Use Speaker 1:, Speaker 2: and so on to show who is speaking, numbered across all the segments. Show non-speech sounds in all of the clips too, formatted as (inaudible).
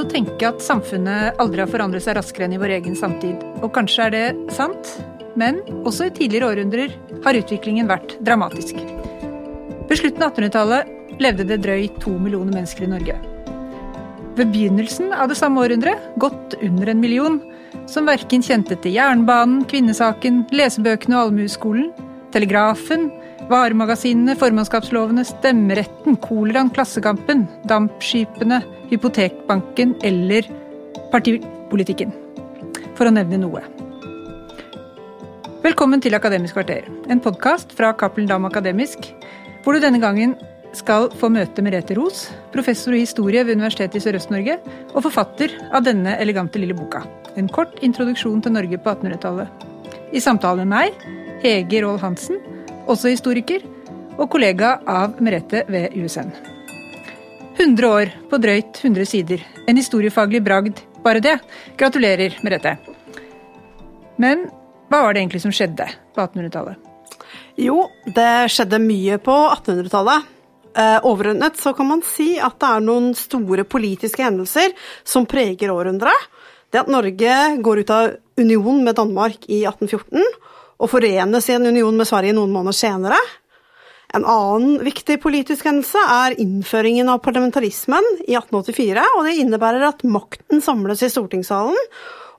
Speaker 1: vant å tenke at samfunnet aldri har forandret seg raskere enn i vår egen samtid. Og kanskje er det sant, men også i tidligere århundrer har utviklingen vært dramatisk. Ved slutten av 1800-tallet levde det drøyt to millioner mennesker i Norge. Ved begynnelsen av det samme århundret godt under en million, som verken kjente til jernbanen, kvinnesaken, lesebøkene og allmueskolen, telegrafen, varemagasinene, formannskapslovene, stemmeretten, koleraen, Klassekampen, dampskipene, Hypotekbanken eller partipolitikken. For å nevne noe. Velkommen til Akademisk kvarter, en podkast fra Cappelen Dam Akademisk, hvor du denne gangen skal få møte Merete Ros, professor i historie ved Universitetet i Sørøst-Norge, og forfatter av denne elegante lille boka. En kort introduksjon til Norge på 1800-tallet. I samtale med meg, Hege Roll Hansen, også historiker, og kollega av Merete ved USN. 100 år på drøyt 100 sider. En historiefaglig bragd, bare det. Gratulerer, Merete. Men hva var det egentlig som skjedde på 1800-tallet?
Speaker 2: Jo, det skjedde mye på 1800-tallet. Eh, overordnet så kan man si at det er noen store politiske hendelser som preger århundret. Det at Norge går ut av union med Danmark i 1814 og forenes i en union med Sverige noen måneder senere. En annen viktig politisk hendelse er innføringen av parlamentarismen i 1884, og det innebærer at makten samles i stortingssalen,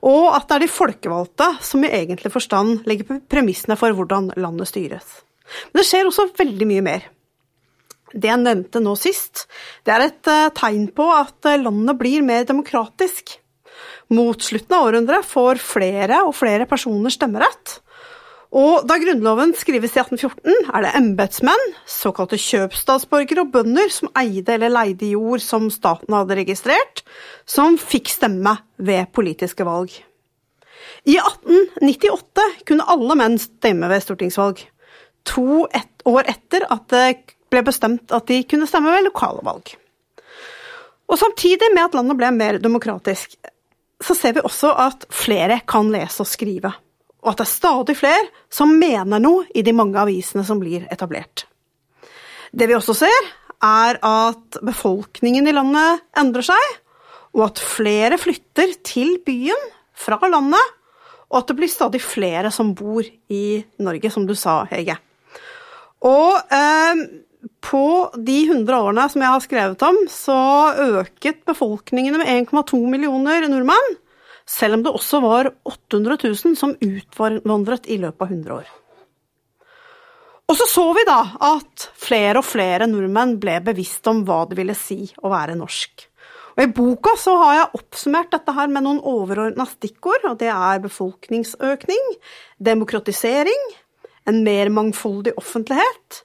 Speaker 2: og at det er de folkevalgte som i egentlig forstand legger premissene for hvordan landet styres. Men det skjer også veldig mye mer. Det jeg nevnte nå sist, det er et eh, tegn på at eh, landet blir mer demokratisk. Mot slutten av århundret får flere og flere personer stemmerett. Og da Grunnloven skrives i 1814, er det embetsmenn, såkalte kjøpstatsborgere og bønder som eide eller leide jord som staten hadde registrert, som fikk stemme ved politiske valg. I 1898 kunne alle menn stemme ved stortingsvalg, to et år etter at det ble bestemt at de kunne stemme ved lokale valg. Og samtidig med at landet ble mer demokratisk, så ser vi også at flere kan lese og skrive og at det er stadig flere som mener noe i de mange avisene som blir etablert. Det vi også ser, er at befolkningen i landet endrer seg, og at flere flytter til byen fra landet, og at det blir stadig flere som bor i Norge, som du sa, Hege. Og eh, på de 100 årene som jeg har skrevet om, så øket befolkningen med 1,2 millioner nordmenn selv om det også var 800 000 som utvandret i løpet av 100 år. Og så så vi da at flere og flere nordmenn ble bevisst om hva det ville si å være norsk. Og I boka så har jeg oppsummert dette her med noen overordna stikkord, og det er befolkningsøkning, demokratisering, en mer mangfoldig offentlighet,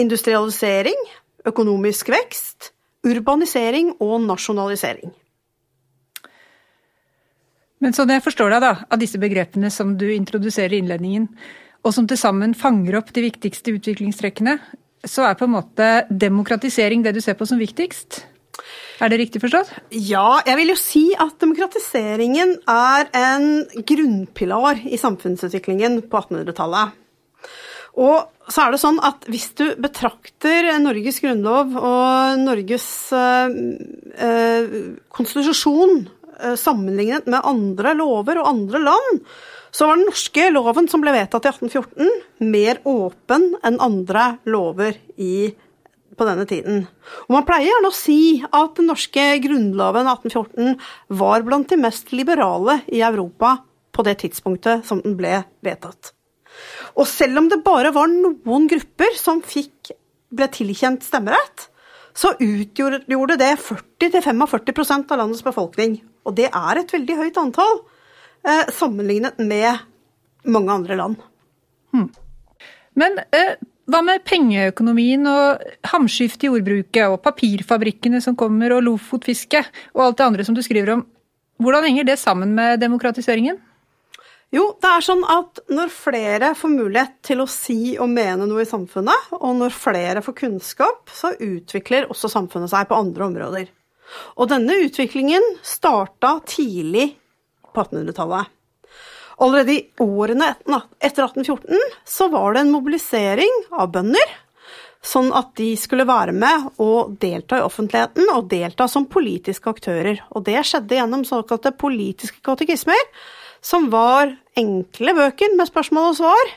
Speaker 2: industrialisering, økonomisk vekst, urbanisering og nasjonalisering.
Speaker 1: Men sånn jeg forstår deg, da, av disse begrepene som du introduserer i innledningen, og som til sammen fanger opp de viktigste utviklingstrekkene, så er på en måte demokratisering det du ser på som viktigst? Er det riktig forstått?
Speaker 2: Ja, jeg vil jo si at demokratiseringen er en grunnpilar i samfunnsutviklingen på 1800-tallet. Og så er det sånn at hvis du betrakter Norges grunnlov og Norges øh, øh, konstitusjon sammenlignet med andre lover og andre land, så var den norske loven som ble vedtatt i 1814, mer åpen enn andre lover i, på denne tiden. Og Man pleier gjerne å si at den norske grunnloven 1814 var blant de mest liberale i Europa på det tidspunktet som den ble vedtatt. Og selv om det bare var noen grupper som fikk, ble tilkjent stemmerett, så utgjorde det 40-45% av landets befolkning. Og det er et veldig høyt antall eh, sammenlignet med mange andre land. Hmm.
Speaker 1: Men eh, hva med pengeøkonomien og hamskiftet i jordbruket og papirfabrikkene som kommer og lofotfisket og alt det andre som du skriver om? Hvordan henger det sammen med demokratiseringen?
Speaker 2: Jo, det er sånn at når flere får mulighet til å si og mene noe i samfunnet, og når flere får kunnskap, så utvikler også samfunnet seg på andre områder. Og denne utviklingen starta tidlig på 1800-tallet. Allerede i årene etter 1814 så var det en mobilisering av bønder sånn at de skulle være med og delta i offentligheten og delta som politiske aktører. Og det skjedde gjennom såkalte politiske katekismer, som var enkle bøker med spørsmål og svar,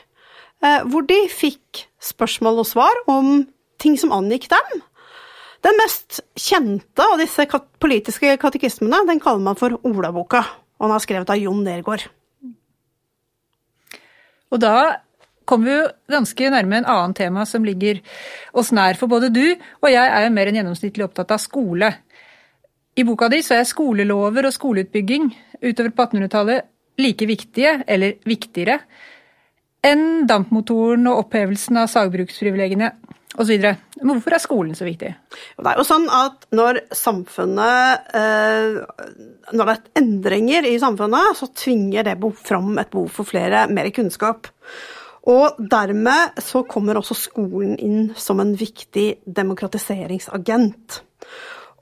Speaker 2: eh, hvor de fikk spørsmål og svar om ting som angikk dem. Den mest kjente av disse politiske katekismene den kaller man for Olaboka, og den er skrevet av Jon Nergård.
Speaker 1: Og da kommer vi jo ganske nærme en annen tema som ligger oss nær, for både du og jeg er jo mer enn gjennomsnittlig opptatt av skole. I boka di så er skolelover og skoleutbygging utover på 1800-tallet like viktige, eller viktigere, enn dampmotoren og opphevelsen av sagbruksprivilegiene osv. Men hvorfor er skolen så viktig?
Speaker 2: Det er jo sånn at når samfunnet eh, Når det er endringer i samfunnet, så tvinger det fram et behov for flere, mer kunnskap. Og dermed så kommer også skolen inn som en viktig demokratiseringsagent.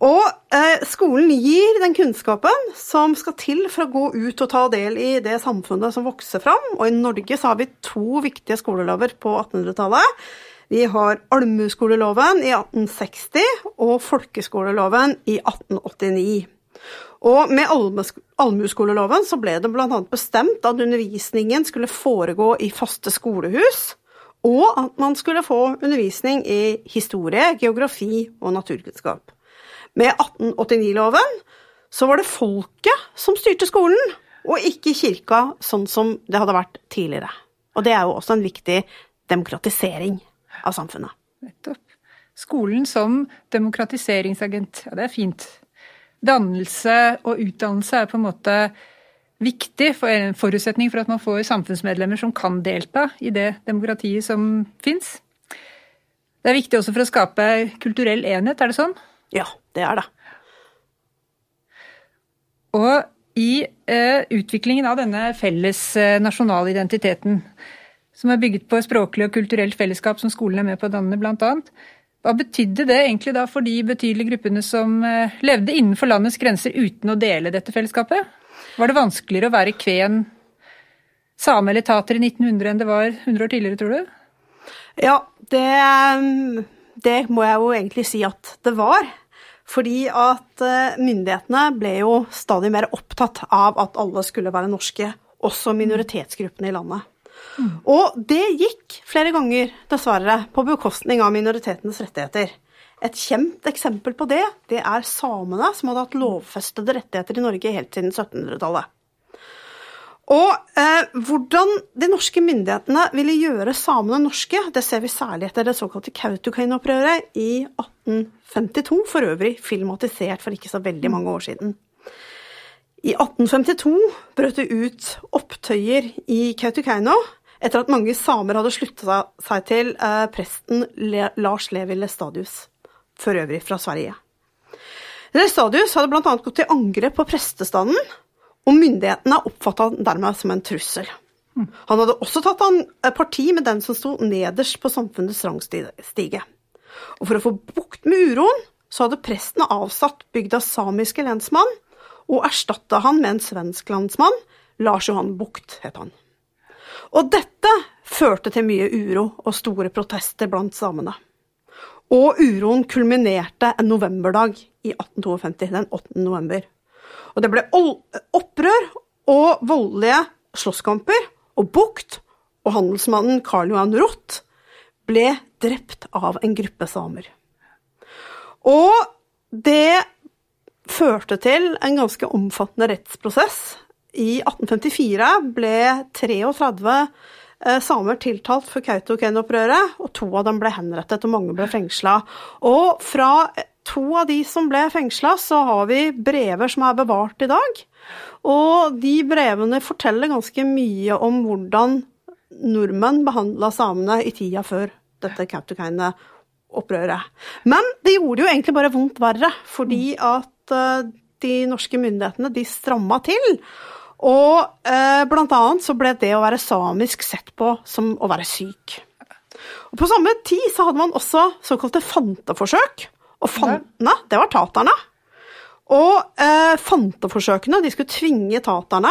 Speaker 2: Og eh, skolen gir den kunnskapen som skal til for å gå ut og ta del i det samfunnet som vokser fram. Og i Norge så har vi to viktige skolelover på 1800-tallet. Vi har allmueskoleloven i 1860 og folkeskoleloven i 1889. Og med allmueskoleloven så ble det bl.a. bestemt at undervisningen skulle foregå i faste skolehus, og at man skulle få undervisning i historie, geografi og naturkunnskap. Med 1889-loven så var det folket som styrte skolen, og ikke kirka, sånn som det hadde vært tidligere. Og det er jo også en viktig demokratisering av samfunnet.
Speaker 1: Nettopp. Skolen som demokratiseringsagent. Ja, det er fint dannelse og utdannelse er på en måte viktig for en forutsetning for at man får samfunnsmedlemmer som kan delta i det demokratiet som fins. Det er viktig også for å skape kulturell enhet, er det sånn?
Speaker 2: Ja, det er det.
Speaker 1: Og i eh, utviklingen av denne felles eh, nasjonale identiteten, som er bygget på språklig og kulturelt fellesskap som skolen er med på å danne, annet, hva betydde det egentlig da for de betydelige gruppene som eh, levde innenfor landets grenser uten å dele dette fellesskapet? Var det vanskeligere å være kven same eller tater i 1900 enn det var 100 år tidligere, tror du?
Speaker 2: Ja, det, det må jeg jo egentlig si at det var. Fordi at eh, myndighetene ble jo stadig mer opptatt av at alle skulle være norske, også minoritetsgruppene i landet. Og det gikk flere ganger, dessverre, på bekostning av minoritetenes rettigheter. Et kjent eksempel på det, det er samene, som hadde hatt lovfestede rettigheter i Norge helt siden 1700-tallet. Og eh, hvordan de norske myndighetene ville gjøre samene norske, det ser vi særlig etter det såkalte Kautokeino-opprøret i 1852, for øvrig filmatisert for ikke så veldig mange år siden. I 1852 brøt det ut opptøyer i Kautokeino etter at mange samer hadde slutta seg til eh, presten Lars Levi Lestadius, for øvrig fra Sverige. Lestadius hadde bl.a. gått til angrep på prestestanden, og myndighetene oppfatta han dermed som en trussel. Han hadde også tatt eh, parti med den som sto nederst på samfunnets rangstige. Og for å få bukt med uroen, så hadde presten avsatt bygdas samiske lensmann, og erstatta han med en svensk landsmann, Lars Johan Bucht het han. Og dette førte til mye uro og store protester blant samene. Og uroen kulminerte en novemberdag i 1852, den 8. november. Og det ble opprør og voldelige slåsskamper, og Bucht og handelsmannen Karl Johan Roth ble drept av en gruppe samer. Og det førte til en ganske omfattende rettsprosess i 1854 ble 33 eh, samer tiltalt for Kautokeino-opprøret, og to av dem ble henrettet, og mange ble fengsla. Og fra to av de som ble fengsla, så har vi brever som er bevart i dag. Og de brevene forteller ganske mye om hvordan nordmenn behandla samene i tida før dette Kautokeino-opprøret. Men det gjorde jo egentlig bare vondt verre, fordi at eh, de norske myndighetene de stramma til. Og eh, blant annet så ble det å være samisk sett på som å være syk. Og På samme tid så hadde man også såkalte fanteforsøk. Og fantene, det var taterne. Og eh, fanteforsøkene de skulle tvinge taterne,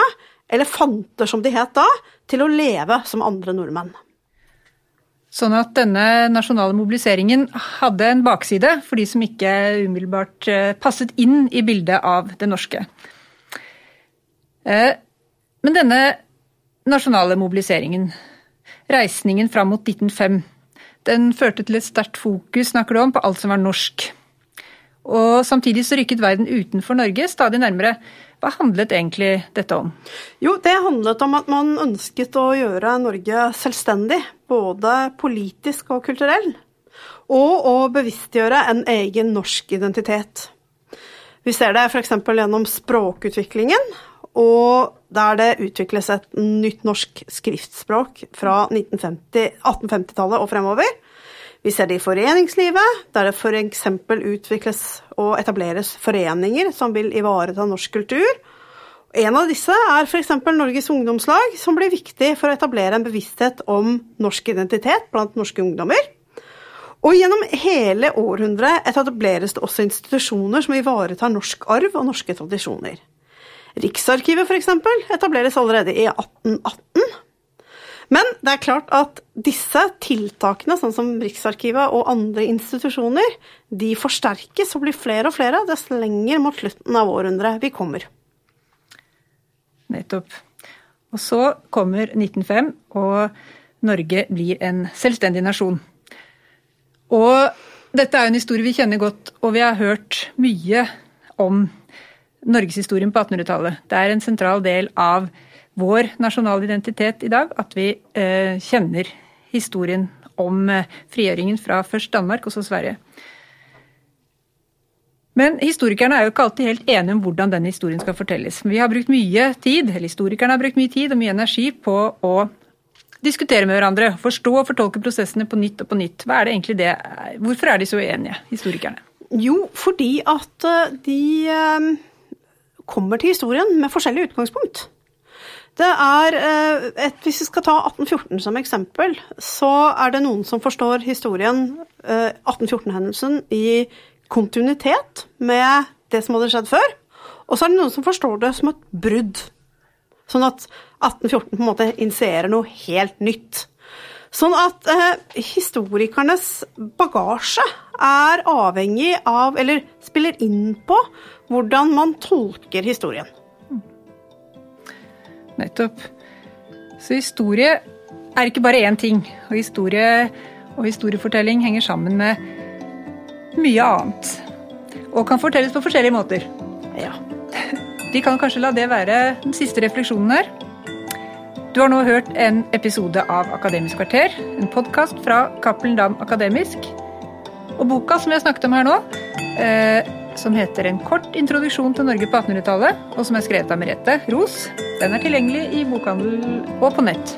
Speaker 2: eller fanter som de het da, til å leve som andre nordmenn.
Speaker 1: Sånn at denne nasjonale mobiliseringen hadde en bakside for de som ikke umiddelbart eh, passet inn i bildet av det norske. Eh, men denne nasjonale mobiliseringen, reisningen fram mot 1905, den førte til et sterkt fokus, snakker du om, på alt som var norsk. Og samtidig så rykket verden utenfor Norge stadig nærmere. Hva handlet egentlig dette om?
Speaker 2: Jo, det handlet om at man ønsket å gjøre Norge selvstendig, både politisk og kulturell. Og å bevisstgjøre en egen norsk identitet. Vi ser det f.eks. gjennom språkutviklingen, og der det utvikles et nytt norsk skriftspråk fra 1850-tallet og fremover. Vi ser det i foreningslivet, der det f.eks. utvikles og etableres foreninger som vil ivareta norsk kultur. En av disse er f.eks. Norges ungdomslag, som blir viktig for å etablere en bevissthet om norsk identitet blant norske ungdommer. Og gjennom hele århundret etableres det også institusjoner som ivaretar norsk arv og norske tradisjoner. Riksarkivet f.eks. etableres allerede i 1818. Men det er klart at disse tiltakene, sånn som Riksarkivet og andre institusjoner, de forsterkes og blir flere og flere dess lenger mot slutten av århundret vi kommer.
Speaker 1: Nettopp. Og så kommer 1905, og Norge blir en selvstendig nasjon. Og dette er en historie vi kjenner godt, og vi har hørt mye om norgeshistorien på 1800-tallet. Det er en sentral del av vår nasjonale identitet i dag at vi eh, kjenner historien om eh, frigjøringen fra først Danmark og så Sverige. Men historikerne er jo ikke alltid helt enige om hvordan den historien skal fortelles. Vi har brukt mye tid, eller historikerne har brukt mye tid og mye energi på å diskutere med hverandre, forstå og fortolke prosessene på nytt og på nytt. Hva er det egentlig det? Hvorfor er de så uenige, historikerne?
Speaker 2: Jo, fordi at eh, de kommer til historien med forskjellig utgangspunkt. Det er eh, et, Hvis vi skal ta 1814 som eksempel, så er det noen som forstår historien, 1814-hendelsen, eh, i kontinuitet med det som hadde skjedd før. Og så er det noen som forstår det som et brudd. Sånn at 1814 på en måte initierer noe helt nytt. Sånn at eh, historikernes bagasje er avhengig av, eller spiller inn på, hvordan man tolker historien.
Speaker 1: Nettopp. Så historie er ikke bare én ting. Og historie og historiefortelling henger sammen med mye annet. Og kan fortelles på forskjellige måter.
Speaker 2: Ja. (laughs)
Speaker 1: Vi kan kanskje la det være den siste refleksjonen her. Du har nå hørt en episode av Akademisk kvarter, en podkast fra Cappelen Dam Akademisk. Og boka som har snakket om her nå, eh, som heter En kort introduksjon til Norge på 1800-tallet, og som er skrevet av Merete Ros. Den er tilgjengelig i bokhandel og på nett.